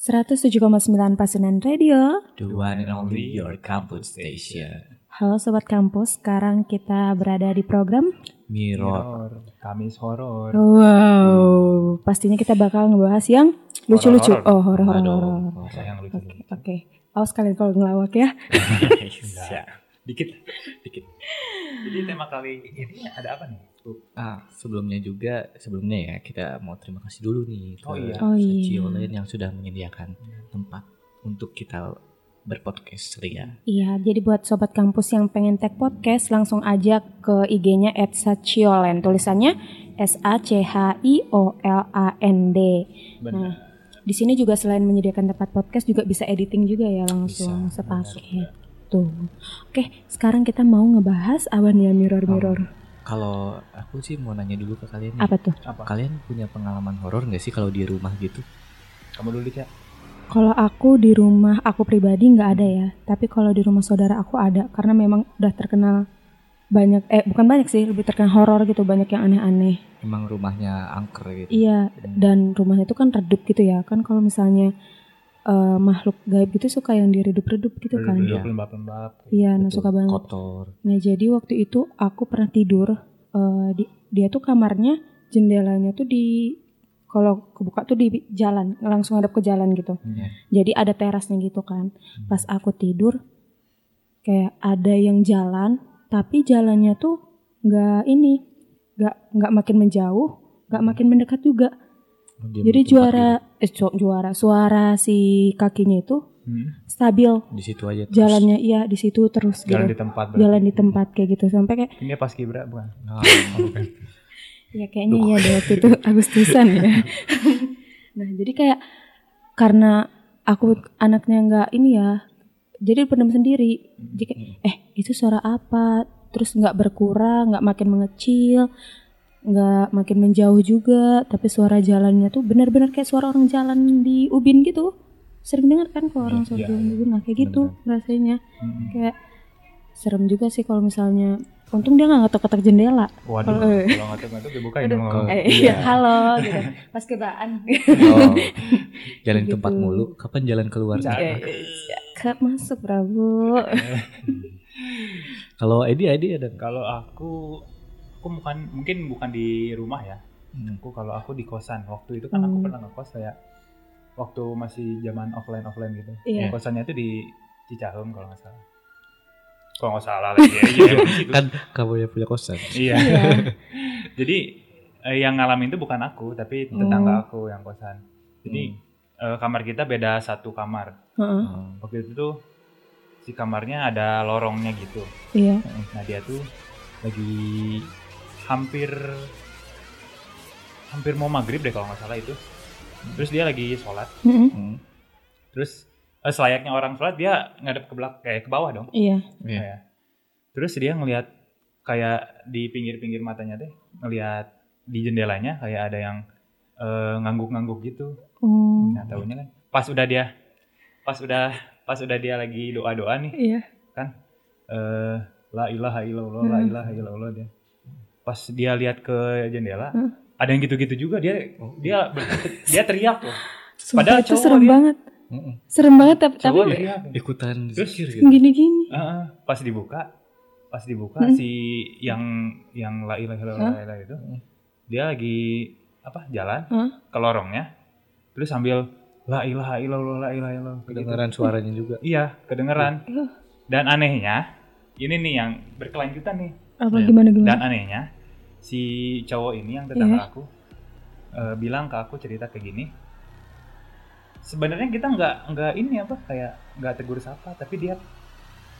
107,9 Pasundan Radio. The one and only your campus station. Halo Sobat Kampus, sekarang kita berada di program Mirror. Kamis horor. Wow, pastinya kita bakal ngebahas yang lucu-lucu. Oh, horor-horor. Waduh. Sayang lucu. Oke, oke. Awas kalian kalau ngelawak ya. Dikit, dikit. Jadi tema kali ini ada apa nih? Ah, sebelumnya juga sebelumnya ya kita mau terima kasih dulu nih ke Oh iya. Oh iya. Yang sudah menyediakan tempat untuk kita berpodcast ria. Iya, jadi buat Sobat Kampus yang pengen tag podcast, langsung aja ke IG-nya @sachiolen. Tulisannya S-A-C-H-I-O-L-A-N-D. Benar. Nah, di sini juga selain menyediakan tempat podcast juga bisa editing juga ya langsung Bisa, sepaket. Tuh. Oke, sekarang kita mau ngebahas apa nih ya mirror-mirror. Kalau aku sih mau nanya dulu ke kalian nih. Apa tuh? Apa? Kalian punya pengalaman horor nggak sih kalau di rumah gitu? Kamu dulu ya. Kalau aku di rumah aku pribadi nggak ada ya, tapi kalau di rumah saudara aku ada karena memang udah terkenal banyak eh bukan banyak sih, lebih terkenal horor gitu, banyak yang aneh-aneh. Emang rumahnya angker gitu? Iya, dan rumahnya itu kan redup gitu ya. Kan kalau misalnya eh, makhluk gaib gitu suka yang diredup-redup gitu kan. Iya. Lembab-lembab. Iya, nah suka banget. Kotor. Nah, jadi waktu itu aku pernah tidur eh, di, dia tuh kamarnya jendelanya tuh di kalau kebuka tuh di jalan, langsung hadap ke jalan gitu. Iya. Jadi ada terasnya gitu kan. Pas aku tidur kayak ada yang jalan, tapi jalannya tuh nggak ini, nggak nggak makin menjauh, nggak makin mendekat juga. Oh, dia Jadi juara eh ju- juara suara si kakinya itu Hmm. stabil. gitu. di situ aja terus. Jalannya iya di situ terus gitu. Jalan di tempat. berarti. Jalan di tempat kayak gitu sampai kayak Ini pas kibra bukan? Ah, ya kayaknya iya deh waktu itu Agustusan ya. nah, jadi kayak karena aku anaknya nggak ini ya. Jadi pendam sendiri. Jadi kayak, eh itu suara apa? Terus nggak berkurang, nggak makin mengecil, nggak makin menjauh juga. Tapi suara jalannya tuh benar-benar kayak suara orang jalan di ubin gitu. Sering dengar kan kalau orang suara iya, jalan di iya. ubin, nah kayak gitu rasanya. Hmm. Kayak serem juga sih kalau misalnya. Untung dia nggak ngetok-ketok jendela. Waduh, Kalau- eh. kalau ngantuk-ngantuk dibuka ini Aduh. mau. Eh, Iya. iya, halo gitu. Pas kebaan. oh, jalan Gitu. tempat mulu. Kapan jalan keluar? Eh, Ke masuk Prabu. Kalau Edi, Edi ada? Kalau aku aku bukan mungkin bukan di rumah ya. Hmm. Aku kalau aku di kosan. Waktu itu kan aku Hmm. pernah ngekos kayak waktu masih zaman offline offline gitu. Iya. Kosannya itu di Cicahem kalau nggak salah. Kalau nggak salah lagi ya. iya, situ. Kan kamu yang punya kosan. Iya. Iya. Jadi eh, yang ngalamin itu bukan aku, tapi Oh. tetangga aku yang kosan. Jadi Hmm. eh, kamar kita beda satu kamar. Oh. Waktu itu tuh si kamarnya ada lorongnya gitu. Iya. Nah dia tuh lagi hampir hampir mau maghrib deh kalau nggak salah itu. Terus dia lagi sholat. Mm-mm. Hmm. Terus eh, selayaknya orang sholat dia ngadep ke belakang kayak ke bawah dong. Iya. Iya. Kayak. Terus dia ngelihat kayak di pinggir-pinggir matanya teh ngelihat di jendelanya kayak ada yang eh, ngangguk-ngangguk gitu. Oh. Nah tahunya kan pas udah dia pas udah pas udah dia lagi doa-doa nih Iya. kan eh la ilaha illallah la ilaha illallah dia pas dia lihat ke jendela Hmm. ada yang gitu-gitu juga dia dia dia teriak loh Sumpah Padahal itu cowok serem dia. banget. Mm-mm. Serem banget tapi tapi cowok teriak Ikutan Terus zikir gitu. gini-gini. Heeh, pas dibuka pas dibuka Hmm. si yang yang la ilaha illallah itu dia lagi apa jalan ke lorongnya terus sambil la ilaha illallah la ilaha illallah gitu. Kedengaran suaranya juga. iya kedengeran Iya. dan anehnya ini nih yang berkelanjutan nih Apa Iya. gimana Dan gimana? anehnya si cowok ini yang tetangga Iya. aku eh, bilang ke aku cerita kayak gini. Sebenarnya kita nggak nggak ini apa kayak nggak tegur sapa tapi dia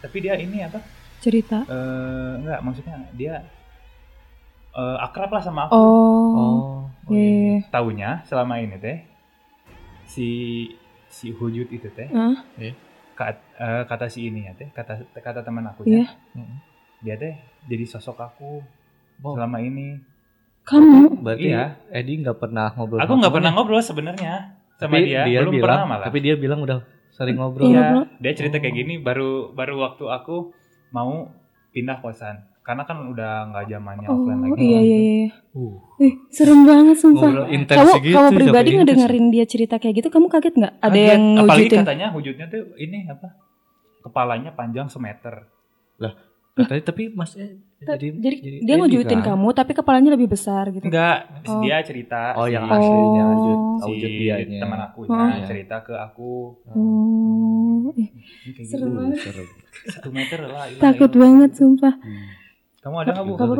tapi dia ini apa Cerita. eh nggak maksudnya dia eh, akrab lah sama aku. Oh. Oh. Iya. iya. Taunya selama ini teh si si Hujud itu teh Hah? kat- eh, kata si ini ya teh kata kata teman aku Iya. Mm-mm. dia teh jadi sosok aku Oh. selama ini. Kamu? Berarti Iya. Edi nggak pernah ngobrol. Aku nggak pernah ngobrol sebenarnya sama Tapi dia, belum bilang, pernah malah. Tapi dia bilang udah sering ngobrol. Iya. Iya, ngobrol. dia cerita kayak Oh. gini baru baru waktu aku mau pindah kosan. karena kan udah nggak zamannya Oh offline lagi. iya iya iya. Uh, Ih, serem banget sumpah. Kamu gitu. kamu pribadi ngedengerin dia cerita kayak gitu, kamu kaget nggak? Ada Kaget. yang apalagi ngewujudin? katanya wujudnya tuh ini apa? Kepalanya panjang semeter. Katanya tapi mas eh, jadi, Jadi, jadi- dia kan. kamu, tapi kepalanya lebih besar gitu. Enggak, Oh. dia cerita. Oh si- yang Oh. aslinya wujud Si wujud dianya. teman aku Oh. ya cerita ke aku Oh, Serem gitu. banget. serem. satu meter lah. ilah, takut ilah. banget sumpah. Kamu ada nggak bu? Kamu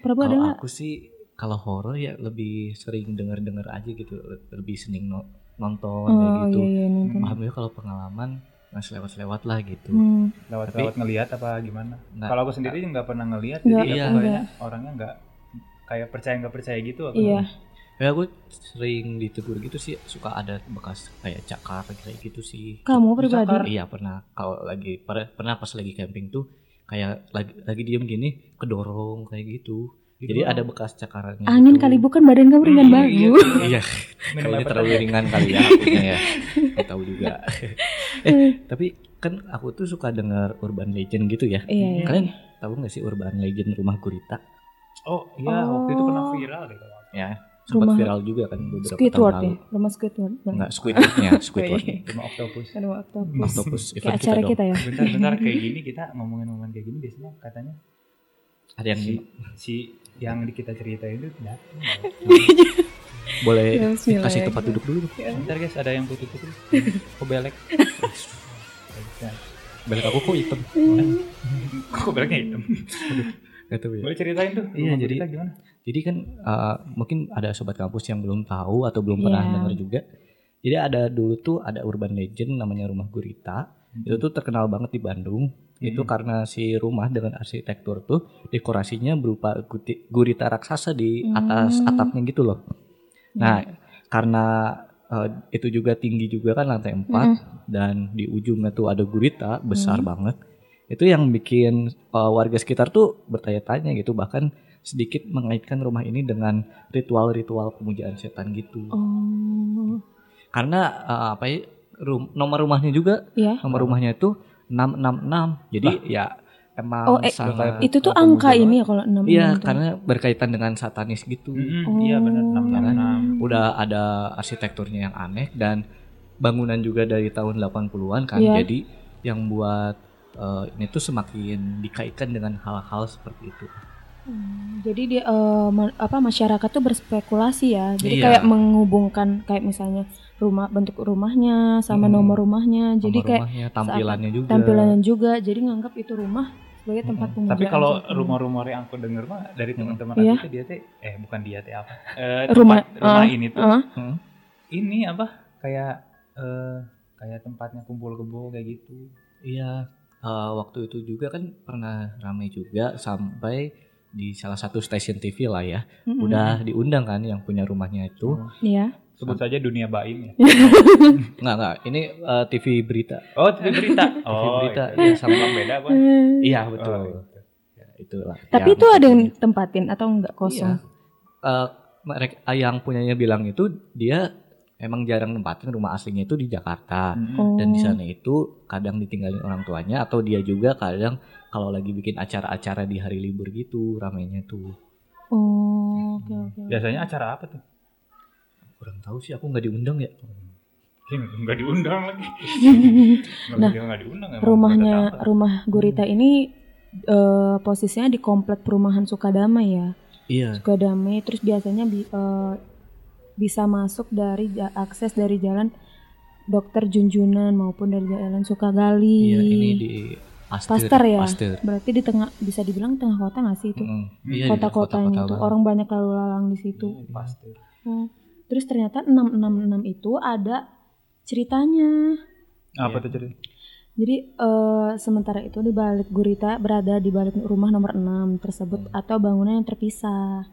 Prabu ada Kalau nggak? aku sih kalau horor ya lebih sering denger-denger aja gitu, lebih seneng no- nonton kayak Oh gitu. iya iya nonton. Paham ya kalau pengalaman nggak selewat-selewat lah gitu. Hmm. Lewat Tapi- lewat ngelihat apa gimana? Kalau aku sendiri nggak pernah ngelihat, jadi iya. aku kayaknya orangnya nggak kayak percaya nggak percaya gitu. Aku. Iya. Ya aku sering ditegur gitu sih suka ada bekas kayak cakar kayak gitu sih. Kamu pribadi? Cakar. Iya pernah kalau lagi per- pernah pas lagi camping tuh kayak lagi lagi diem gini kedorong kayak gitu. Jadi Gitu. ada bekas cakarannya. Angin gitu. kali bukan badan kamu ringan Iya, banget. iya. Iya, kayaknya apa terlalu ringan kali ya akunya ya. Tahu juga. eh, tapi kan aku tuh suka dengar urban legend gitu ya. Iya, iya. Kalian tahu nggak sih urban legend rumah gurita? Oh iya, waktu itu pernah viral deh. kalau. Ya, sempat Rumah viral juga kan beberapa tahun Squidward lalu. ya, rumah Squidward. Enggak, Squidward-nya, Squidward. Iya. Cuma octopus. Aduh, octopus. Octopus Kayak kita acara dong. kita ya. Bentar-bentar kayak gini kita ngomongin-ngomongin kayak gini biasanya katanya Ada yang si, si yang di kita ceritain itu datang. boleh Ya, kasih tempat duduk dulu. Bentar guys, ada yang putih-putih. Kok belek? Balik aku kok hitam. Kok beleknya hitam? Gak tahu ya. Boleh ceritain tuh. Iya, jadi- gimana? Jadi kan uh, mungkin ada sobat kampus yang belum tahu atau belum pernah Iya. dengar juga. Jadi ada dulu tuh ada urban legend namanya Rumah Gurita. Itu tuh terkenal banget di Bandung. Itu Hmm. karena si rumah dengan arsitektur tuh dekorasinya berupa gurita raksasa di atas Hmm. atapnya gitu loh. Nah, karena uh, itu juga tinggi juga kan lantai 4 dan di ujungnya tuh ada gurita besar Hmm. banget. Itu yang bikin uh, warga sekitar tuh bertanya-tanya gitu bahkan sedikit mengaitkan rumah ini dengan ritual-ritual pemujaan setan gitu. Oh, Karena uh, apa ya rum- nomor rumahnya juga iya. nomor rumahnya itu 666. Jadi ya emang Oh, eh, sangat Itu tuh angka pemujaan. ini ya kalau 6 Iya, karena berkaitan dengan satanis gitu. Iya benar Oh. 666. Udah ada arsitekturnya yang aneh dan bangunan juga dari tahun 80-an kan. Iya. Jadi yang buat uh, ini tuh semakin dikaitkan dengan hal-hal seperti itu. Hmm, jadi dia eh, ma- apa masyarakat tuh berspekulasi ya. Jadi Iya. kayak menghubungkan kayak misalnya rumah bentuk rumahnya sama Hmm. nomor rumahnya. Jadi Nomor kayak rumahnya, tampilannya juga. tampilannya juga. Jadi nganggap itu rumah sebagai tempat pemujaan. Tapi kalau rumor-rumor yang aku denger mah dari teman-teman Iya. aku tuh dia teh eh bukan dia teh apa? Eh, Rumah- tempat- rumah ah, ini tuh ah, Hmm. ini apa? Kayak eh kayak tempatnya kumpul kebo kayak gitu. Iya, uh, waktu itu juga kan pernah ramai juga sampai di salah satu stasiun TV lah ya. mm-mm. Udah diundang kan yang punya rumahnya itu. Iya. Sebut saja dunia baim ya. Enggak, enggak. Ini uh, TV berita. Oh, TV berita. TV Oh, berita. itu. Iya, sama Emang beda apa? Iya, Oh, betul. gitu. Ya, itulah. Tapi yang- itu ada yang tempatin atau enggak kosong? Iya. Eh, mereka yang punyanya bilang itu dia emang jarang nempatin rumah aslinya itu di Jakarta. Mm-mm. Oh. Dan di sana itu kadang ditinggalin orang tuanya atau dia juga kadang kalau lagi bikin acara-acara di hari libur gitu ramainya tuh. Oh, oke oke. Biasanya acara apa tuh? Kurang tahu sih aku nggak diundang ya. Enggak diundang lagi. Nah, enggak diundang emang. Rumahnya Nggak rumah Gurita ini eh, posisinya di komplek perumahan Sukadamai ya. Iya. Sukadamai terus biasanya bi- eh, bisa masuk dari ja- akses dari jalan Dokter Junjunan maupun dari jalan Sukagali. Iya, ini di Pasteur. Pasteur ya. Pasteur. Berarti di tengah bisa dibilang tengah kota nggak sih itu? Mm-mm. Iya, di Kota-kotanya kota-kota itu banget. orang banyak lalu lalang di situ. Pasti. Hmm. Terus ternyata 666 itu ada ceritanya. Apa tuh cerita? Jadi eh, sementara itu di balik gurita berada di balik rumah nomor 6 tersebut atau bangunan yang terpisah.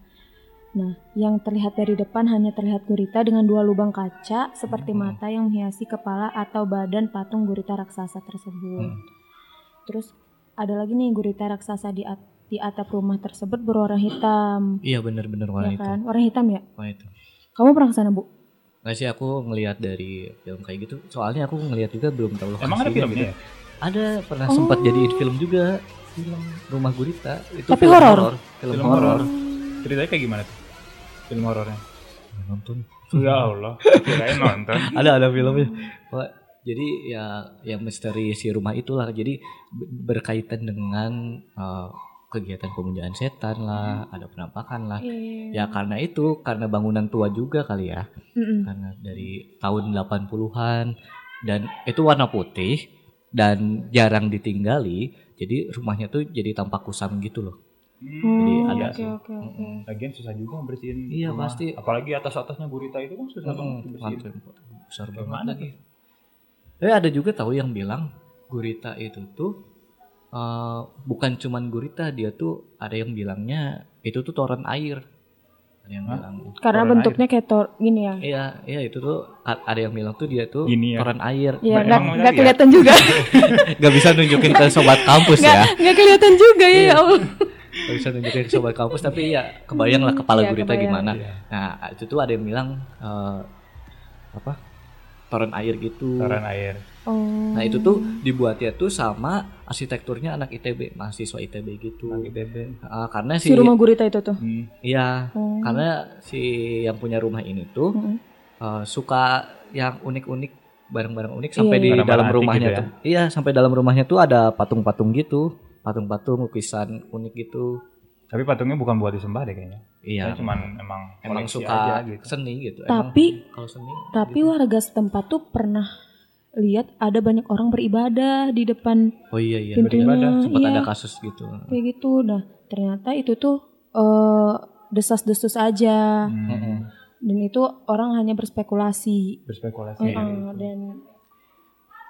Nah, yang terlihat dari depan hanya terlihat gurita dengan dua lubang kaca seperti Hmm. mata yang menghiasi kepala atau badan patung gurita raksasa tersebut. Hmm. Terus ada lagi nih gurita raksasa di at- di atap rumah tersebut berwarna hitam. Iya bener-bener warna ya itu. kan? Warna hitam ya? Warna itu. Kamu pernah ke sana, Bu? Nggak sih aku ngelihat dari film kayak gitu. Soalnya aku ngelihat juga belum tahu Emang ada filmnya? gitu. Ada pernah sempat jadiin film juga film Rumah Gurita itu Tapi film horor? film, Film horor. Ceritanya kayak gimana tuh? Film horornya. nonton Ya Allah, kirain nonton. ada ada filmnya jadi ya yang misteri si rumah itulah jadi be- berkaitan dengan uh, kegiatan pemujaan setan lah ada penampakan lah ya karena itu karena bangunan tua juga kali ya Mm-mm. karena dari tahun 80-an dan itu warna putih dan jarang ditinggali jadi rumahnya tuh jadi tampak kusam gitu loh Jadi Oh, ada oke, oke. Mm-mm. Lagian susah juga bersihin. Iya, rumah. pasti. Apalagi atas-atasnya gurita itu kan susah banget lantai besar banget lagi. Eh ada juga tahu yang bilang gurita itu tuh eh, bukan cuman gurita dia tuh ada yang bilangnya itu tuh toren air. Ada yang Hah? bilang. Karena Toren bentuknya kayak tor gini ya. Iya, iya itu tuh ada yang bilang tuh dia tuh Gini ya? toren air. Iya, nggak benar nggak ya? kelihatan juga. Gak bisa nunjukin ke sobat kampus Nggak ya. nggak kelihatan juga ya, Iya. ya Allah. Gak bisa nunjukin ke sobat kampus tapi ya kebayang lah kepala Iya, gurita kebayang. gimana. Iya. Nah, itu tuh ada yang bilang eh, apa? Toren air gitu. Toren air. Oh. Nah itu tuh dibuatnya tuh sama arsitekturnya anak ITB, mahasiswa ITB gitu. Lagi bebe. Ah, karena si, si rumah gurita itu tuh. Hmm. iya, Oh. karena si yang punya rumah ini tuh Mm-mm. eh, suka yang unik-unik, barang-barang unik sampai Iya, di. Barang-barang dalam rumahnya gitu ya? tuh. Iya, sampai dalam rumahnya tuh ada patung-patung gitu, patung-patung lukisan unik gitu. Tapi patungnya bukan buat disembah deh kayaknya. Iya, Kayaknya cuman emang emang suka aja gitu. seni gitu. Emang Tapi kalau seni tapi gitu. warga setempat tuh pernah lihat ada banyak orang beribadah di depan Oh iya iya, pintunya. beribadah. sempat Iya, ada kasus gitu. kayak gitu. Nah, ternyata itu tuh eh, desas-desus aja. Hmm. Dan itu orang hanya berspekulasi. Berspekulasi. Heeh, dan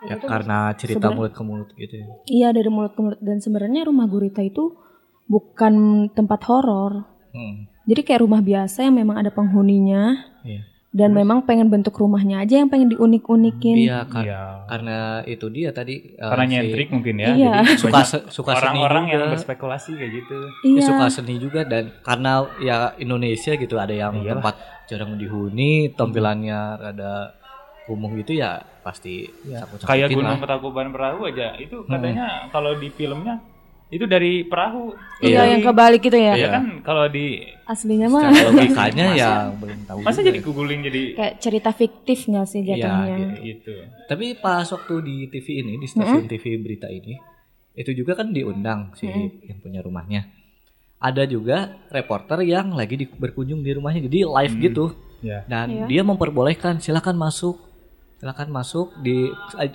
Ya itu tuh karena cerita mulut ke mulut gitu. ya. Iya dari mulut ke mulut dan sebenarnya rumah gurita itu bukan tempat horor. Mm. Jadi kayak rumah biasa yang memang ada penghuninya Iya. Dan memang pengen bentuk rumahnya aja yang pengen diunik-unikin. Iya, kar- Iya. karena itu dia tadi eh, Karena si- nyentrik mungkin ya. Iya. Jadi suka se- suka seni orang-orang yang berspekulasi kayak gitu. Ya, Iya. suka seni juga dan karena ya Indonesia gitu ada yang Iyalah. tempat jarang dihuni, tampilannya rada kumuh gitu ya pasti Ya, kayak lah. Gunung Petakuban Perahu aja itu katanya kalau di filmnya itu dari perahu. Iya, Iya. yang kebalik gitu ya. Ya kan kalau di Aslinya mah logikanya ya belum tahu masa juga. jadi kuguling jadi kayak cerita fiktif nggak sih Iya, jatuhnya? gitu. gitu. Tapi pas waktu di TV ini di stasiun TV berita ini itu juga kan diundang si yang punya rumahnya. Ada juga reporter yang lagi di- berkunjung di rumahnya jadi live gitu. Ya. Dan Iya. dia memperbolehkan silakan masuk. Silakan masuk di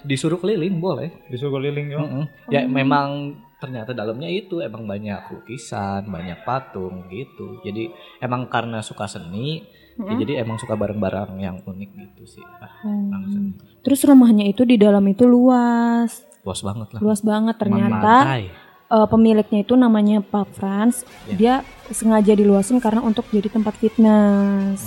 disuruh keliling boleh. Disuruh keliling yo. Mm-mm. Ya memang ternyata dalamnya itu emang banyak lukisan, banyak patung gitu. Jadi emang karena suka seni, ya jadi emang suka barang-barang yang unik gitu sih. Ah, Hmm. Terus rumahnya itu di dalam itu luas, Luas banget lah. luas banget ternyata. Eh, pemiliknya itu namanya Pak Franz. Ya. Dia sengaja diluasin karena untuk jadi tempat fitness.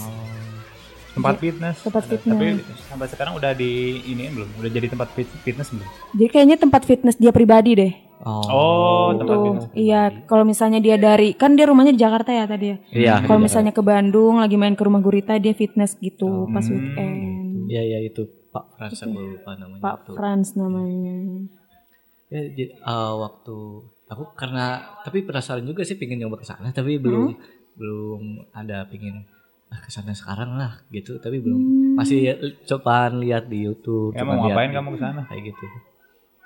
Tempat fitness. Tempat Ada- fitness. Tapi sampai sekarang udah di ini belum? Udah jadi tempat fit- fitness belum? Jadi kayaknya tempat fitness dia pribadi deh. Oh, tempat fitness. iya. Kalau misalnya dia dari kan dia rumahnya di Jakarta ya tadi ya. Iya. Kalau iya. misalnya ke Bandung lagi main ke rumah Gurita dia fitness gitu pas Hmm, weekend. Iya iya itu Pak Frans aku lupa namanya Pak tuh. Franz namanya. Ya, eh, waktu aku karena tapi penasaran juga sih pingin nyoba ke sana tapi belum belum ada pingin ah, ke sana sekarang lah gitu tapi belum Hmm. masih cobaan lihat di YouTube Ya mau ngapain kamu ke sana? kayak gitu.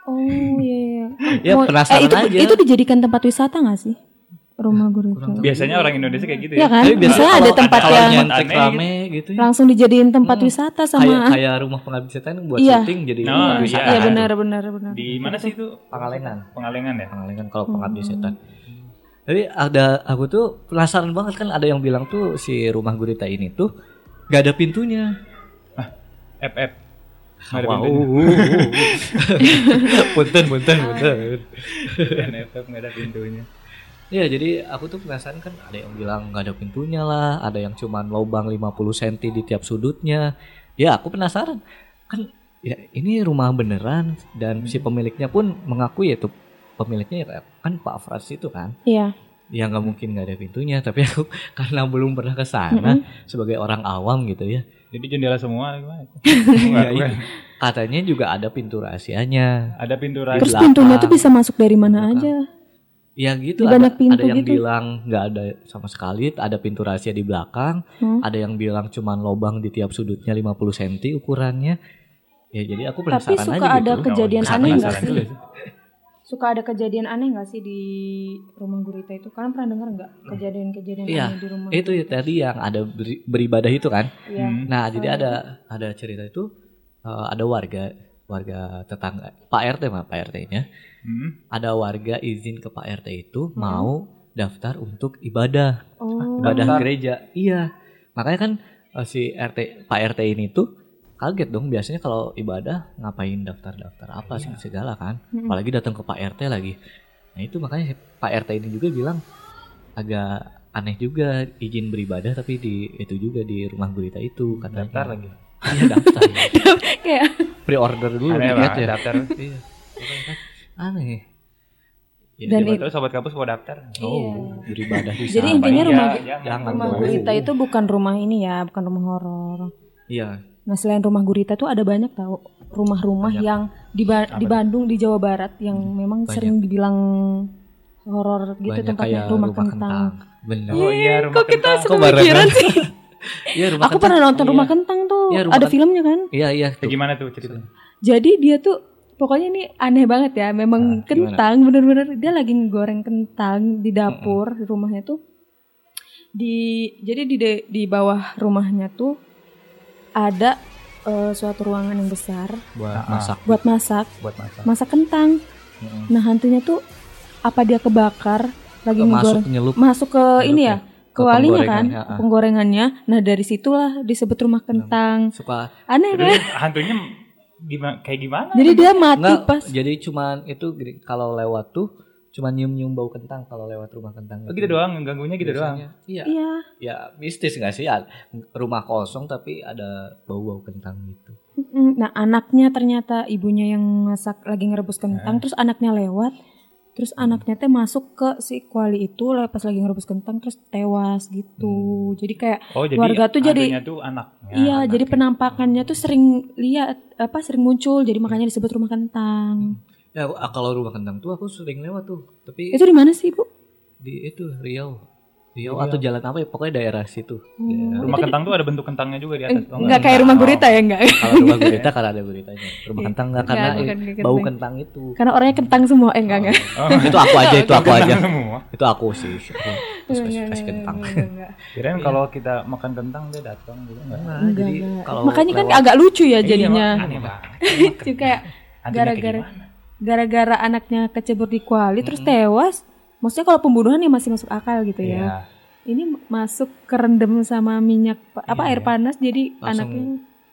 Oh iya. iya. Ya Mau- penasaran eh, itu, aja. Itu dijadikan tempat wisata gak sih? Rumah Gurita. kurang tahu. Biasanya orang Indonesia kayak gitu Iya ya. kan? Tapi biasanya ada tempat kalau yang Aneh rame gitu ya. langsung dijadiin tempat Hmm. wisata sama kayak rumah pengabdi setan buat Iya. syuting jadi Oh, rumah iya. wisata. Iya benar benar benar. Di mana sih itu? Pangalengan. Pengalengan ya? Pangalengan kalau pengabdi Hmm. setan. Jadi ada aku tuh penasaran banget kan ada yang bilang tuh si rumah gurita ini tuh gak ada pintunya. FF. Wow. punten punten punten. Dan FF nggak ada pintunya. Iya jadi aku tuh penasaran kan ada yang bilang nggak ada pintunya lah, ada yang cuman lubang 50 cm di tiap sudutnya. Ya aku penasaran kan ya ini rumah beneran dan si pemiliknya pun mengakui itu pemiliknya ya kan Pak Frans itu kan. Iya. Ya nggak mungkin nggak ada pintunya tapi aku karena belum pernah ke sana sebagai orang awam gitu ya Jadi jendela semua gimana? Ya, Enggak, bukan. katanya juga ada pintu rahasianya Ada pintu rahasia. Terus belakang. pintunya tuh bisa masuk dari mana Belakang. aja. ya gitu Di ada, pintu ada yang gitu. bilang nggak ada sama sekali ada pintu rahasia di belakang Hmm. ada yang bilang cuman lobang di tiap sudutnya 50 cm ukurannya ya jadi aku Tapi penasaran suka aja ada gitu kejadian aneh nggak sih? Suka ada kejadian aneh nggak sih di rumah gurita itu? Kalian pernah dengar nggak kejadian-kejadian Iya, aneh di rumah? itu ya tadi yang ada beri- beribadah itu kan Iya. Hmm. Nah, jadi ada ada cerita itu eh, ada warga warga tetangga Pak RT mah Pak RT-nya Hmm. ada warga izin ke Pak RT itu mau daftar untuk ibadah Oh. ibadah Daftar. gereja. Iya, makanya kan eh, si RT Pak RT ini tuh kaget dong. Biasanya kalau ibadah ngapain daftar-daftar apa sih segala kan? Apalagi datang ke Pak RT lagi. Nah itu makanya Pak RT ini juga bilang agak aneh juga izin beribadah tapi di itu juga di rumah gurita itu katanya. Daftar lagi. iya daftar. Kayak pre-order dulu Aneh banget ya. daftar. iya. Kan aneh. Ya, Dan Siapa it- tahu sobat kampus mau daftar. oh beribadah di Jadi intinya Iya, rumah jangan rumah gurita itu bukan rumah ini ya, bukan rumah horor. iya Nah selain rumah gurita tuh ada banyak tahu rumah-rumah Banyak. yang di, Ba- Apa di? Bandung di Jawa Barat yang memang Banyak. sering dibilang horor gitu banyak tempatnya kayak rumah, kentang. bener Oh iya, rumah Kok kita kentang. Kok sih? Iya rumah Aku kentang. pernah nonton Iya. rumah kentang tuh, Iya, rumah ada kentang. filmnya kan? Iya iya. Tuh. gimana tuh ceritanya? Jadi dia tuh pokoknya ini aneh banget ya. Memang Nah, gimana? kentang bener-bener dia lagi ngegoreng kentang di dapur di rumahnya tuh. Di jadi di de- di bawah rumahnya tuh ada eh, suatu ruangan yang besar buat Ah, ah. masak. buat masak, Buat masak. masak kentang. Mm-mm. Nah, hantunya tuh apa dia kebakar lagi Masuk ngegoreng nyelup. masuk ke ini ya? Ke Ke walinya kan, penggorengannya, ah. penggorengannya. Nah, dari situlah disebut rumah kentang. Suka Aneh kan? Hantunya gimana kayak gimana? Jadi dia mati enggak pas jadi cuman itu kalau lewat tuh cuman nyium-nyium bau kentang kalau lewat rumah kentang. Oh, gitu doang, ganggunya gitu doang. Iya. Iya. Ya mistis nggak sih? Rumah kosong tapi ada bau-bau kentang gitu. Nah anaknya ternyata ibunya yang masak lagi ngerebus kentang, terus anaknya lewat, terus anaknya teh masuk ke si kuali itu pas lagi ngerebus kentang terus tewas gitu. Jadi kayak Oh, jadi Warga tuh jadi- tuh anaknya. iya, anaknya. jadi penampakannya tuh sering lihat apa sering muncul, jadi makanya disebut rumah kentang. Ya ah, kalau rumah kentang tuh aku sering lewat tuh. Tapi Itu di mana sih bu? di itu Riau. Riau Riau. atau jalan apa ya? Pokoknya daerah situ. Daerah- Rumah Itu di- kentang tuh ada bentuk kentangnya juga di atas. tau Enggak kayak rumah gurita ya enggak? Kalau rumah gurita karena ada guritanya. Rumah kentang enggak karena Enggak, bukan bau kentang. kentang itu. Karena orangnya kentang semua, eh enggak enggak. Oh, itu aku aja, itu aku aja. Itu aku sih. Aku spesifikasi kentang. Kirain kalau kita makan kentang dia datang gitu enggak? Nah, Enggak, jadi enggak. kalau Makanya kan lewat- agak lucu ya Iya, jadinya. aneh banget. Kayak gara-gara? Gara-gara anaknya kecebur di kuali terus tewas. Maksudnya kalau pembunuhan ya masih masuk akal gitu ya. Iya. Ini masuk kerendam sama minyak pa- apa Iya. air panas jadi Langsung anaknya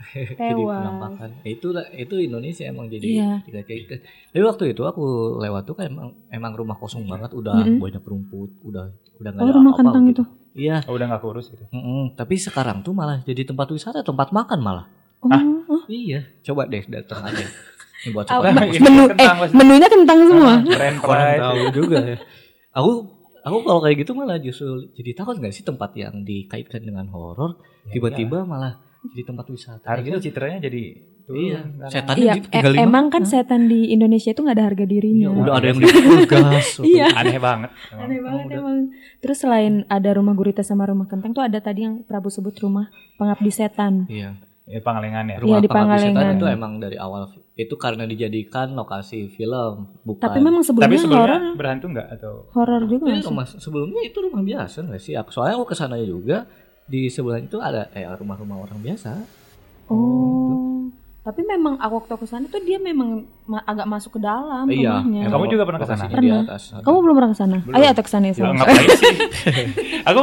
jadi tewas. penampakan. Ya, itu itu Indonesia emang jadi Iya. dikaitkan. Tapi waktu itu aku lewat tuh kan emang emang rumah kosong banget, udah Mm-mm. banyak rumput, udah udah nggak Oh ada rumah apa-apa kentang gitu. itu. Iya. Oh, udah nggak kurus gitu. Mm-mm. Tapi sekarang tuh malah jadi tempat wisata, tempat makan malah. Oh, Ah. Iya, coba deh datang aja. Ini buat Ah, Ini menu eh kentang pasti. menunya kentang semua. Brand Kurang price. tahu juga ya. Aku aku kalau kayak gitu malah justru jadi takut nggak sih tempat yang dikaitkan dengan horor Ya, tiba-tiba malah jadi tempat wisata. Harusnya gitu. citranya jadi. Iya, karena- setan Iya, di- tinggal e- emang kan setan di Indonesia itu nggak ada harga dirinya. Iya, udah ada yang dipukul gas. Iya. Aneh banget. emang. Aneh banget udah. emang. Terus selain ada rumah gurita sama rumah kentang tuh ada tadi yang Prabu sebut rumah pengabdi setan. Iya. Ya, Pangalengan ya. Iya, di Pengabdi Setan Pangalengan. itu emang dari awal itu karena dijadikan lokasi film, bukan. Tapi memang Tapi sebelumnya horor sebelumnya berhantu nggak atau? horor juga sih? rumah sebelumnya itu rumah biasa nggak sih? Aku soalnya aku ke sana juga di sebelah itu ada eh rumah-rumah orang biasa. Oh. Tapi memang aku waktu ke sana tuh dia memang ma- agak masuk ke dalam Iya. rumahnya. Kamu juga pernah ke sana? lokasinya di Pernah. atas. Kamu belum pernah ke sana? Ayo atau ke sana ya. Ya, ngapain sih? Aku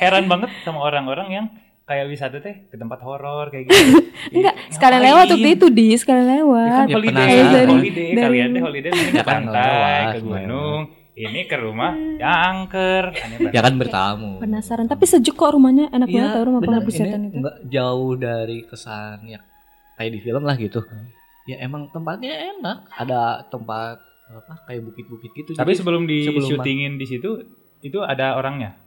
heran banget sama orang-orang yang kayak wisata teh ke tempat horor kayak gitu. Enggak, sekalian lewat waktu itu di sekalian Ya kan lewat. Ya, holiday, penasaran. holiday, Dari- kalian deh holiday ke Ya kan, pantai, ke gunung, ini ke rumah yang angker. Ya kan bertamu. Penasaran, tapi sejuk kok rumahnya, enak Iya, banget tau rumah pengabdi setan itu. Nggak jauh dari kesan ya kayak di film lah gitu. Hmm. Ya emang tempatnya enak. Ada tempat apa kayak bukit-bukit gitu. Tapi sebelum di sebelum syutingin di situ itu ada orangnya.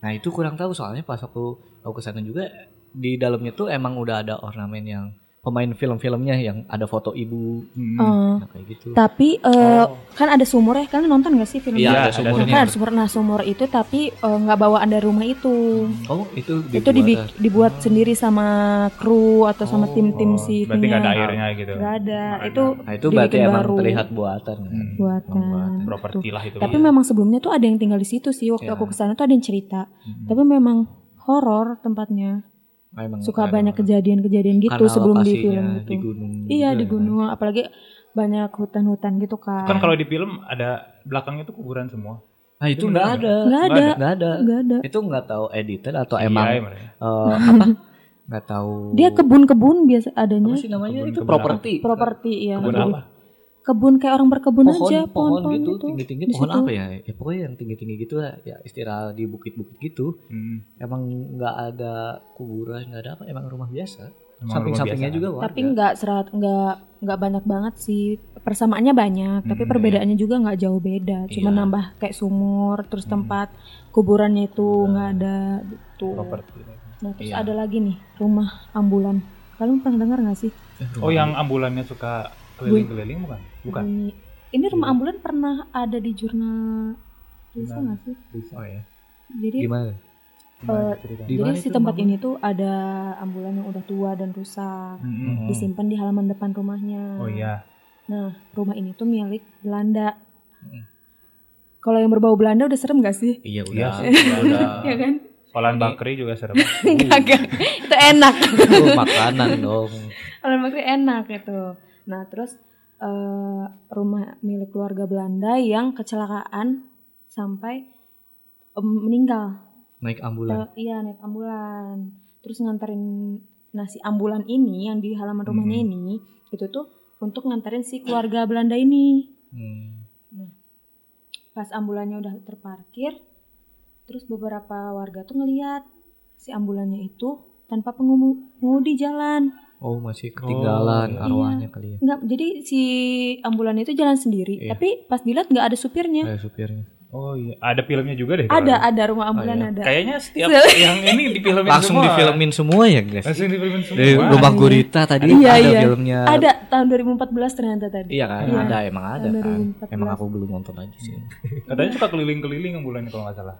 Nah itu kurang tahu soalnya pas aku aku ke sana juga di dalamnya tuh emang udah ada ornamen yang pemain film-filmnya yang ada foto ibu Hmm. Nah, kayak gitu. tapi eh, Oh. kan ada sumur ya kalian nonton gak sih filmnya Iya, ada ada sumurnya. kan ada sumur nah sumur itu tapi eh, nggak bawaan dari rumah itu Oh itu itu dibi- dibuat sendiri sama kru atau sama Oh, tim-tim Oh, si berarti nggak ada airnya gitu. Nggak ada Nggak itu Nah itu berarti dibikin emang baru. terlihat buatan. kan? Hmm. buatan Buatan. properti lah itu. tapi Iya. memang sebelumnya tuh ada yang tinggal di situ sih waktu Ya. aku ke sana tuh ada yang cerita Hmm. tapi memang horor tempatnya Oh, Emang suka ada- banyak kejadian-kejadian gitu karena sebelum di film di itu gunung. iya juga di kan? gunung apalagi banyak hutan-hutan gitu kan Kan kalau di film ada belakangnya tuh kuburan semua. Nah itu nggak ada. nggak ada Nggak ada. nggak ada Itu nggak tahu editor atau Iya, emang emang. eh, apa? Nggak tahu. dia kebun-kebun biasa adanya apa sih namanya Kebun- itu properti. properti ya Kebun Jadi, apa? Kebun kayak orang berkebun pohon, aja pohon pohon-pohon gitu, gitu tinggi-tinggi Di pohon situ. apa ya? Ya pokoknya yang tinggi-tinggi gitu lah, ya istirahat di bukit-bukit gitu. Hmm. Emang nggak ada kuburan, nggak ada apa, emang rumah biasa. Samping-sampingnya juga warga. tapi nggak serat nggak nggak banyak banget sih persamaannya banyak tapi Hmm, perbedaannya juga nggak jauh beda cuma Iya. nambah kayak sumur terus Hmm. tempat kuburannya itu nggak ada gitu properti. nah terus Iya. ada lagi nih rumah ambulan kalian pernah dengar nggak sih Oh yang ambulannya suka keliling-keliling bukan? Bukan. Bunyi- ini rumah ambulan pernah ada di jurnal Risa nggak sih Oh ya. jadi Gimana? Eh? Di jadi si tempat rumah ini tuh ada ambulan yang udah tua dan rusak Hmm. disimpan di halaman depan rumahnya Oh iya. Nah, rumah ini tuh milik Belanda. Mm. Kalau yang berbau Belanda udah serem gak sih? Iya Iya udah. sih, udah. Iya kan? Olan Bakri juga serem. Enggak, enggak. Itu enak. Itu makanan dong. Kalau maksudnya enak itu. Nah, terus eh, rumah milik keluarga Belanda yang kecelakaan sampai em, meninggal. Naik ambulan. Eh, iya, naik ambulan. Terus nganterin nasi ambulan ini yang di halaman rumahnya Hmm. ini itu tuh untuk nganterin si keluarga Belanda ini. Hmm. pas ambulannya udah terparkir terus beberapa warga tuh ngeliat si ambulannya itu tanpa pengemudi jalan Oh masih ketinggalan Oh, iya. arwahnya kali ya. nggak jadi si ambulan itu jalan sendiri Iya. tapi pas dilihat nggak ada supirnya Kayak supirnya. Oh iya, ada filmnya juga deh. ada kalau- ada rumah ambulan iya. ada Kayaknya setiap Se- yang ini difilmin Langsung semua. difilmin semua ya guys. Langsung difilmin semua. Dari rumah Iya. gurita tadi Iya, ada iya. filmnya. ada tahun 2014 ternyata tadi Iya kan, Iya. ada emang ada Tahun kan. 2014. Emang aku belum nonton aja sih. Katanya suka keliling-keliling ambulannya kalau nggak salah.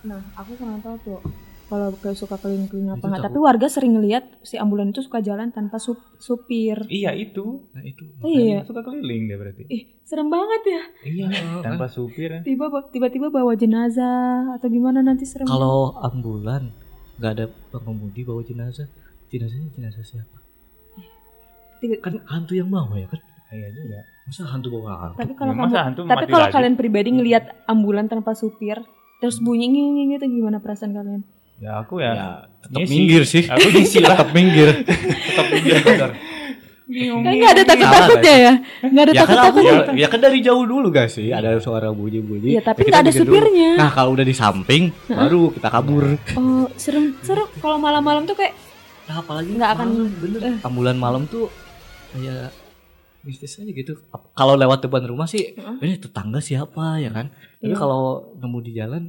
nah aku kurang tahu tuh kalau kayak suka keliling-keliling apa nggak tapi warga sering ngeliat si ambulan itu suka jalan tanpa sup- supir Iya itu. Nah itu. oh iya Suka keliling dia berarti. ih serem banget ya Iya. Tanpa supir. ya. tiba tiba-tiba bawa jenazah atau gimana nanti serem Kalau ambulan nggak ada pengemudi bawa jenazah, jenazahnya jenazah siapa? Tiba- Kan hantu yang bawa ya kan? Iya juga. Masa hantu bawa hantu? tapi kalau Ya, kamu hantu tapi kalau lagi? kalian pribadi ngelihat ambulan tanpa supir terus bunyi gitu gimana perasaan kalian Ya aku ya. Ya, tetap minggir sih. Aku ngisi lah. Tetap minggir. Tetap minggir bener. kan nggak ada takut takutnya ya nggak ada ya kan takut aku takutnya ya kan dari jauh dulu gak sih ada suara bunyi-bunyi. Iya, tapi Ya, kita nggak ada dulu. supirnya. Nah kalau udah di samping baru kita kabur. oh serem serem kalau malam-malam tuh kayak Nah apalagi Nggak akan- bener. eh. Ambulan malam tuh kayak mistis aja gitu. Kalau lewat depan rumah sih, Heeh. ini tetangga siapa ya kan. Tapi Iya. kalau nemu di jalan,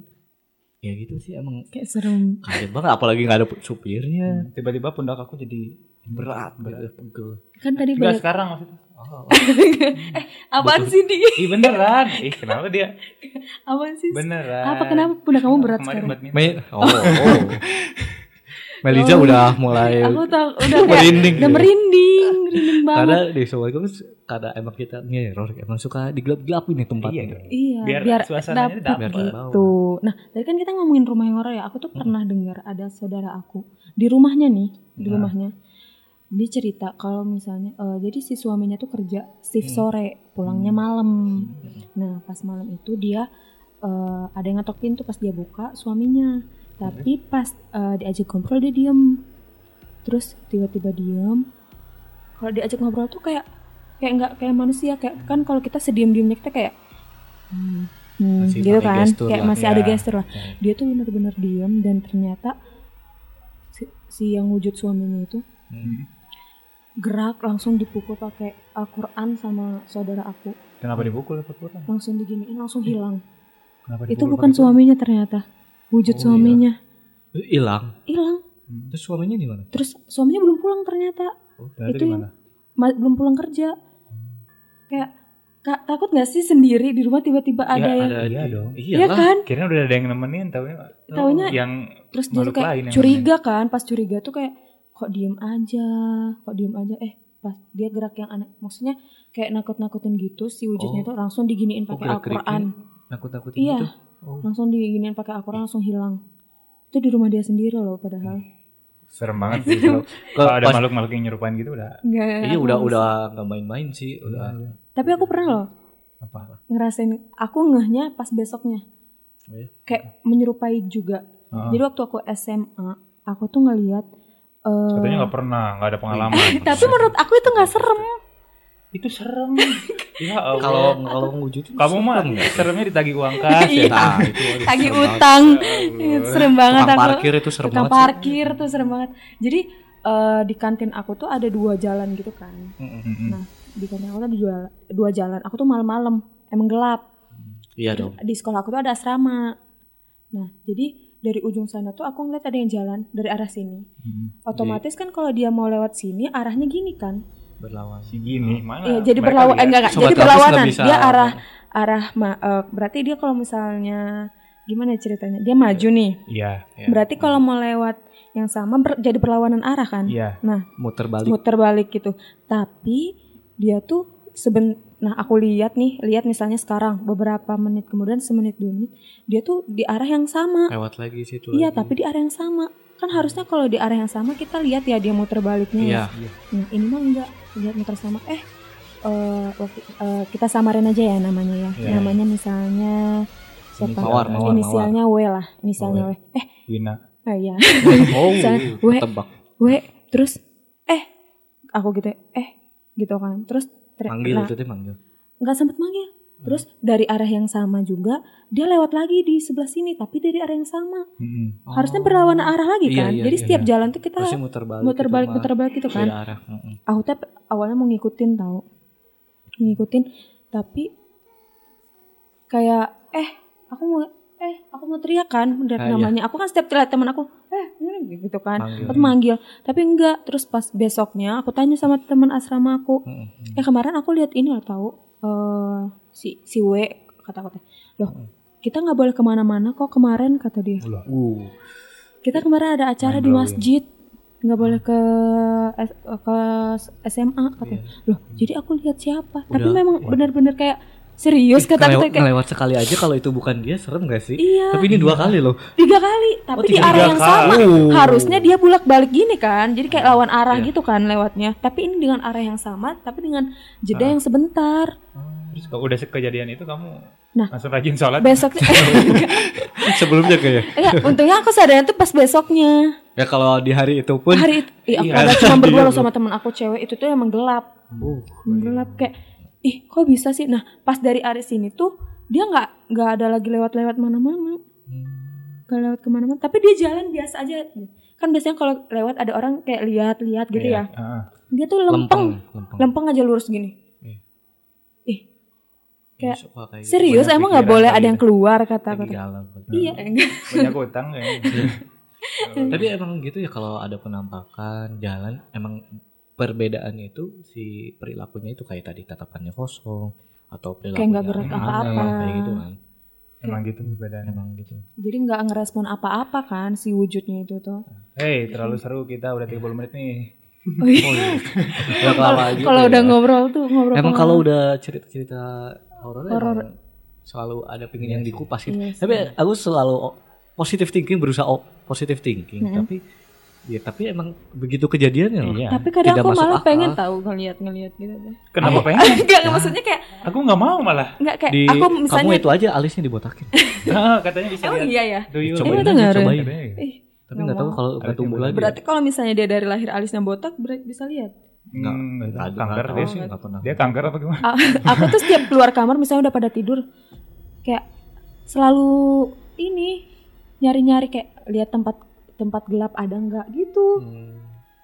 ya gitu sih emang kayak serem kaget banget. Apalagi nggak ada supirnya. Tiba-tiba pundak aku jadi Berat, berat, pegel. kan tadi banyak sekarang maksudnya. Oh, apaan sih di Ih beneran. Ih kenapa dia? apaan sih Beneran. apa kenapa pundak kamu berat Kemarin sekarang. Me oh, oh. Meliza Oh. udah mulai aku tau udah kayak merinding. udah merinding merinding banget Karena di Assalamualaikum karena emang kita ngeror, emang suka digelap-gelapin nih tempatnya. Iya. Iya, Biar biar, suasananya dapet dapet. gitu. Nah, tadi kan kita ngomongin rumah yang horor ya. Aku tuh pernah dengar ada saudara aku di rumahnya nih, di Nah. rumahnya. Dia cerita kalau misalnya, eh, jadi si suaminya tuh kerja shift Hmm. sore, pulangnya malam. Nah, pas malam itu dia eh, ada yang ngetok pintu pas dia buka suaminya. Tapi pas eh, diajak ngobrol dia diem. Terus tiba-tiba diem. Kalau diajak ngobrol tuh kayak kayak nggak kayak manusia kayak kan kalau kita sediam-diamnya kita kayak hmm, hmm, Masih gitu kan gestur kayak lah. masih Ya. ada gestur lah Ya. dia tuh bener-bener diem dan ternyata si, si yang wujud suaminya itu Hmm. gerak langsung dipukul pakai Al-Quran sama saudara aku Kenapa dipukul Pura? langsung diginiin langsung hilang Kenapa itu bukan suaminya ternyata wujud Oh, iya. suaminya Hilang. hilang Hmm. Terus suaminya di mana? terus suaminya belum pulang ternyata Ternyata itu yang- belum pulang kerja kayak kak takut nggak sih sendiri di rumah tiba-tiba ada Ya, yang ada. Iya dong. Iya Iya kan Kirain udah ada yang nemenin, taunya Taunya yang terus dia tuh makhluk kayak lain yang curiga kan pas curiga tuh kayak kok diem aja kok diem aja eh pas dia gerak yang aneh maksudnya kayak nakut-nakutin gitu si wujudnya Oh. tuh langsung diginiin Oh, pakai gerak-geriknya Al-Quran Nakut-nakutin Iya. gitu. Oh. langsung diginiin pakai Al-Quran langsung hilang itu di rumah dia sendiri loh padahal serem banget sih kalau ada pas- makhluk-makhluk yang nyerupain gitu udah Iya udah nggak udah nggak main-main sih udah. Iya. tapi aku pernah loh apa? ngerasain aku ngehnya pas besoknya Oh, iya? kayak menyerupai juga jadi waktu aku SMA aku tuh ngeliat eh, Katanya nggak pernah, nggak ada pengalaman. tapi menurut aku itu nggak serem itu serem. ya Allah. Kalau kalau ngewujud kamu mah seremnya ditagih uang kas ya. Iya. Nah, itu tagih serem banget. utang Ya Allah. serem banget Tukang aku parkir itu serem tukang banget. parkir tuh serem banget jadi eh, di kantin aku tuh ada dua jalan gitu kan. Mm-mm. nah di kantin aku tuh ada dua, dua jalan aku tuh malam-malam emang gelap Iya dong. di sekolah aku tuh ada asrama nah jadi dari ujung sana tuh aku ngeliat ada yang jalan dari arah sini Mm-mm. otomatis kan kalau dia mau lewat sini arahnya gini kan Berlawan. Si gini mana? Iya, jadi Mereka berlawan lihat. enggak enggak, Sobat jadi berlawanan. bisa. Dia arah arah ma- eh, berarti dia kalau misalnya gimana ya ceritanya? Dia maju nih. Iya, Ya. Berarti kalau mau lewat yang sama ber- jadi berlawanan arah kan? iya. Nah, muter balik. muter balik gitu. Tapi dia tuh seben nah aku lihat nih, lihat misalnya sekarang beberapa menit kemudian semenit dua menit, dia tuh di arah yang sama. Lewat lagi situ. Iya, lagi. tapi di arah yang sama. Kan harusnya kalau di arah yang sama kita lihat ya dia muter baliknya. ya. Iya. Nah, ini mah enggak lihat muter sama. Eh, eh, waktu eh, kita samarin aja ya namanya ya. Iya. Namanya misalnya siapa? Mawar, Mawar, Inisialnya W lah, inisialnya W. Eh, Wina. ah, iya. Oh, Misalnya, we, tebak. W, terus eh aku gitu, eh gitu kan. Terus ter- Manggil nah, itu tuh manggil. nggak sempet manggil. Terus dari arah yang sama juga dia lewat lagi di sebelah sini, tapi dari arah yang sama. Mm-mm. Harusnya berlawanan arah lagi Iya, kan. iya, Jadi iya, setiap iya. jalan tuh kita Pasti muter balik. muter gitu, balik, Mak. muter balik gitu kan. Beda arah. Mm-mm. aku tuh awalnya mau ngikutin tahu ngikutin tapi kayak eh aku mau eh aku mau teriak kan dari Ah, iya. namanya aku kan setiap teriak teman aku eh gitu kan. Manggil. aku manggil. Tapi enggak. Terus pas besoknya aku tanya sama teman asrama aku. Mm-mm. eh kemarin aku lihat ini loh tahu. Eh si si W kata aku teh. Loh kita nggak boleh ke mana-mana kok kemarin kata dia. Uh, kita kemarin ada acara di Mind-blowing. masjid. Nggak boleh ke ke SMA katanya loh jadi aku lihat siapa? Tapi. Udah. memang benar-benar kayak serius kata aku kayak ngelewat sekali aja kalau itu bukan dia serem gak sih? iya Tapi ini dua kali loh. tiga kali tapi Oh, di tiga arah yang kali. sama Oh. harusnya dia bulak balik gini kan jadi kayak lawan arah Iya. gitu kan lewatnya tapi ini dengan arah yang sama tapi dengan jeda Ah. yang sebentar Terus kalau udah kejadian itu kamu Nah. langsung rajin sholat. besoknya Sebelumnya kayak. enggak untungnya aku sadarnya tuh pas besoknya Ya kalau di hari itu pun. hari itu iya, aku Iya. cuma berdua Iya, loh sama teman aku cewek itu tuh emang gelap Uh, gelap kayak ih kok bisa sih nah pas dari arah sini tuh dia nggak nggak ada lagi lewat-lewat mana-mana hmm. nggak lewat ke mana-mana tapi dia jalan biasa aja kan biasanya kalau lewat ada orang kayak lihat-lihat gitu Iya. ya Heeh. dia tuh lempeng lempeng. lempeng aja lurus gini Iya. ih kayak kayak gitu. serius emang nggak boleh ada yang gitu. keluar kata kata iya enggak Banyak utang kayaknya. Tapi emang gitu ya kalau ada penampakan jalan emang perbedaannya itu si perilakunya itu kayak tadi tatapannya kosong atau perilakunya Kayak nggak gerak apa-apa. kayak gitu kan. Emang gitu perbedaannya. Emang gitu. jadi nggak ngerespon apa-apa kan si wujudnya itu tuh Hei, terlalu seru kita udah 30 menit nih. Oh, iya. Oh, iya. Udah kelamaan gitu kalau ya. udah ngobrol tuh ngobrol Emang kalau udah cerita-cerita horor selalu ada pingin yang dikupas gitu. Iya sih. Tapi aku selalu positive thinking berusaha positive thinking, Mm-mm. tapi ya tapi emang begitu kejadiannya loh. Iya. tapi kadang Tidak aku malah akal. pengen tahu ngeliat ngeliat gitu deh Kenapa Apa? pengen? Enggak, enggak maksudnya kayak Aku nggak mau malah. enggak kayak Di aku kamu misalnya itu aja alisnya dibotakin. Ah, katanya bisa Emang lihat. iya ya? Do you Cobain itu aja, cobain. Ih, Tapi nggak tahu kalau nggak tumbuh lagi. Berarti kalau misalnya dia dari lahir alisnya botak berarti bisa lihat. Nggak, Hmm, nggak tahu. nggak- kanker nggak dia sih. nggak pernah. Dia kanker apa gimana? Aku tuh setiap keluar kamar misalnya udah pada tidur kayak selalu ini nyari-nyari kayak lihat tempat tempat gelap ada nggak gitu. Hmm.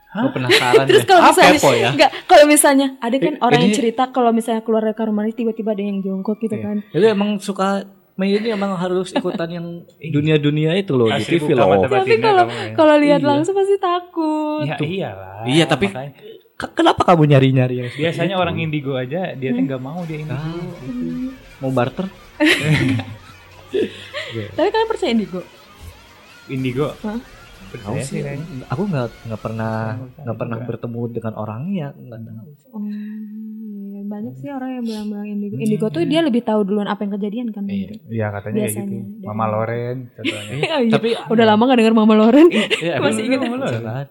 Hah? Penasaran Terus deh. kalau Apa misalnya kepo ya? enggak kalau misalnya ada kan Eh, orang yang ini- cerita kalau misalnya keluar dari kamar mandi tiba-tiba ada yang jongkok gitu Iya. kan. Jadi emang suka Mei ini emang harus ikutan yang dunia-dunia itu loh di Asli TV loh. Tapi kalau ya. kalau lihat Iya. langsung pasti takut. Ya iyalah. Iya, tapi makanya. Kenapa kamu nyari-nyari yang seperti biasanya itu? orang indigo aja dia tuh nggak mau dia indigo. Ah. gitu. mau barter? Tapi kalian percaya indigo? Indigo. Hah? Percaya sih kayaknya. aku nggak nggak pernah Nggak nggak pernah juga. bertemu dengan orangnya nggak tahu. Iya. banyak sih orang yang bilang-bilang indigo. Indigo tuh dia lebih tahu duluan apa yang kejadian kan. Iya. Iya katanya kayak gitu. Biasanya. Mama Loren contohnya. Oh, iya. Tapi udah lama gak denger Mama Loren. ya, Masih ingat emang Jangan.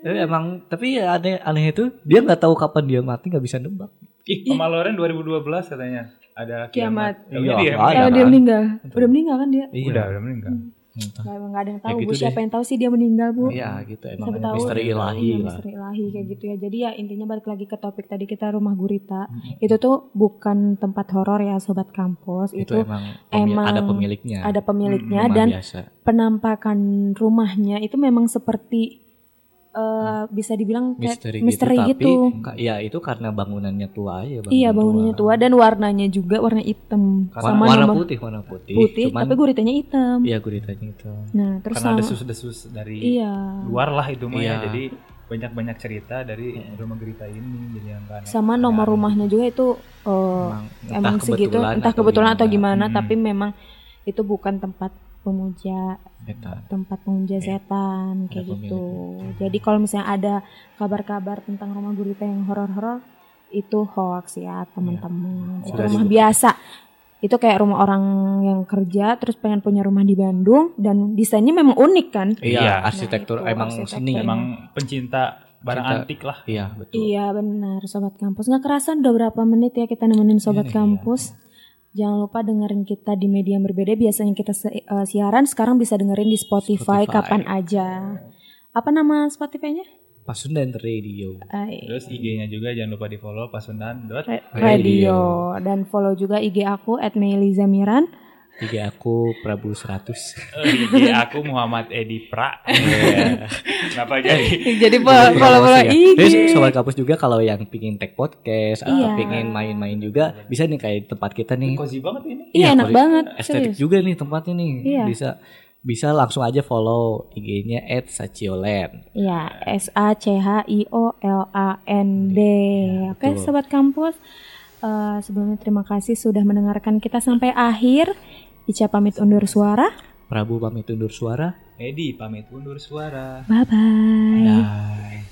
Tapi emang tapi ya aneh aneh itu dia nggak tahu kapan dia mati nggak bisa nebak. Ih, Mama Loren 2012 katanya ada Kiamat. kiamat. Iya, Iya, dia. dia kan? meninggal, udah meninggal kan dia? Iya. Udah, udah meninggal. Entah. Gak, gak ada yang Ya tahu bu. gitu Siapa deh. yang tahu sih dia meninggal bu? Iya gitu emang tahu. misteri ilahi lah. misteri ilahi kayak gitu ya. Jadi ya intinya balik lagi ke topik tadi kita rumah gurita. Hmm. Itu tuh bukan tempat horor ya sobat kampus. Itu, Itu, emang, pemi- emang ada pemiliknya. ada pemiliknya Rumah dan biasa. penampakan rumahnya itu memang seperti eh, bisa dibilang kayak misteri, misteri gitu, gitu. tapi ya itu karena bangunannya tua aja Iya bangunannya tua dan warnanya juga warna hitam warna, sama warna putih warna putih, putih, cuman tapi guritanya hitam. iya guritanya itu Nah terus Karena ada sama desus-desus dari iya luar lah itu mah Iya. ya. Jadi banyak-banyak cerita dari rumah gerita ini jadi yang kan. sama nomor rumahnya juga itu eh, emang, emang segitu entah kebetulan atau gimana Hmm. tapi memang itu bukan tempat pemuja Eta. tempat pemuja setan kayak gitu jadi kalau misalnya ada kabar-kabar tentang rumah gurita yang horor-horor itu hoax ya teman-teman itu Sudah rumah biasa itu kayak rumah orang yang kerja terus pengen punya rumah di Bandung dan desainnya memang unik kan iya Iya. arsitektur Nah, itu emang arsitektur. sini Emang pencinta barang Cinta. antik lah. iya betul Iya benar sobat kampus nggak kerasa udah berapa menit ya kita nemenin sobat Iya, kampus. Jangan lupa dengerin kita di media yang berbeda. Biasanya kita se- eh, siaran sekarang bisa dengerin di Spotify, Spotify. kapan aja. Apa nama Spotify-nya? Pasundan Radio Eh, Terus IG-nya juga jangan lupa di follow pasundan. Radio dan follow juga IG aku @meilizamiran. Tiga aku Prabu 100 IG aku Muhammad Edi Pra. Kenapa jadi? Jadi Jadi follow follow promosi ya. IG. Jadi sobat kampus juga kalau yang pingin tag podcast atau Iya. pingin main-main juga bisa nih kayak tempat kita nih Cozy banget ini. Iya enak kalau banget. estetik Serius. juga nih tempatnya nih Iya. bisa bisa langsung aja follow IG-nya @sacioland Ya, S A C H I O L A N D. Oke, sobat kampus. Eh, sebelumnya terima kasih sudah mendengarkan kita sampai akhir. Ica pamit undur suara. Prabu pamit undur suara Edi pamit undur suara. Bye bye. Dah.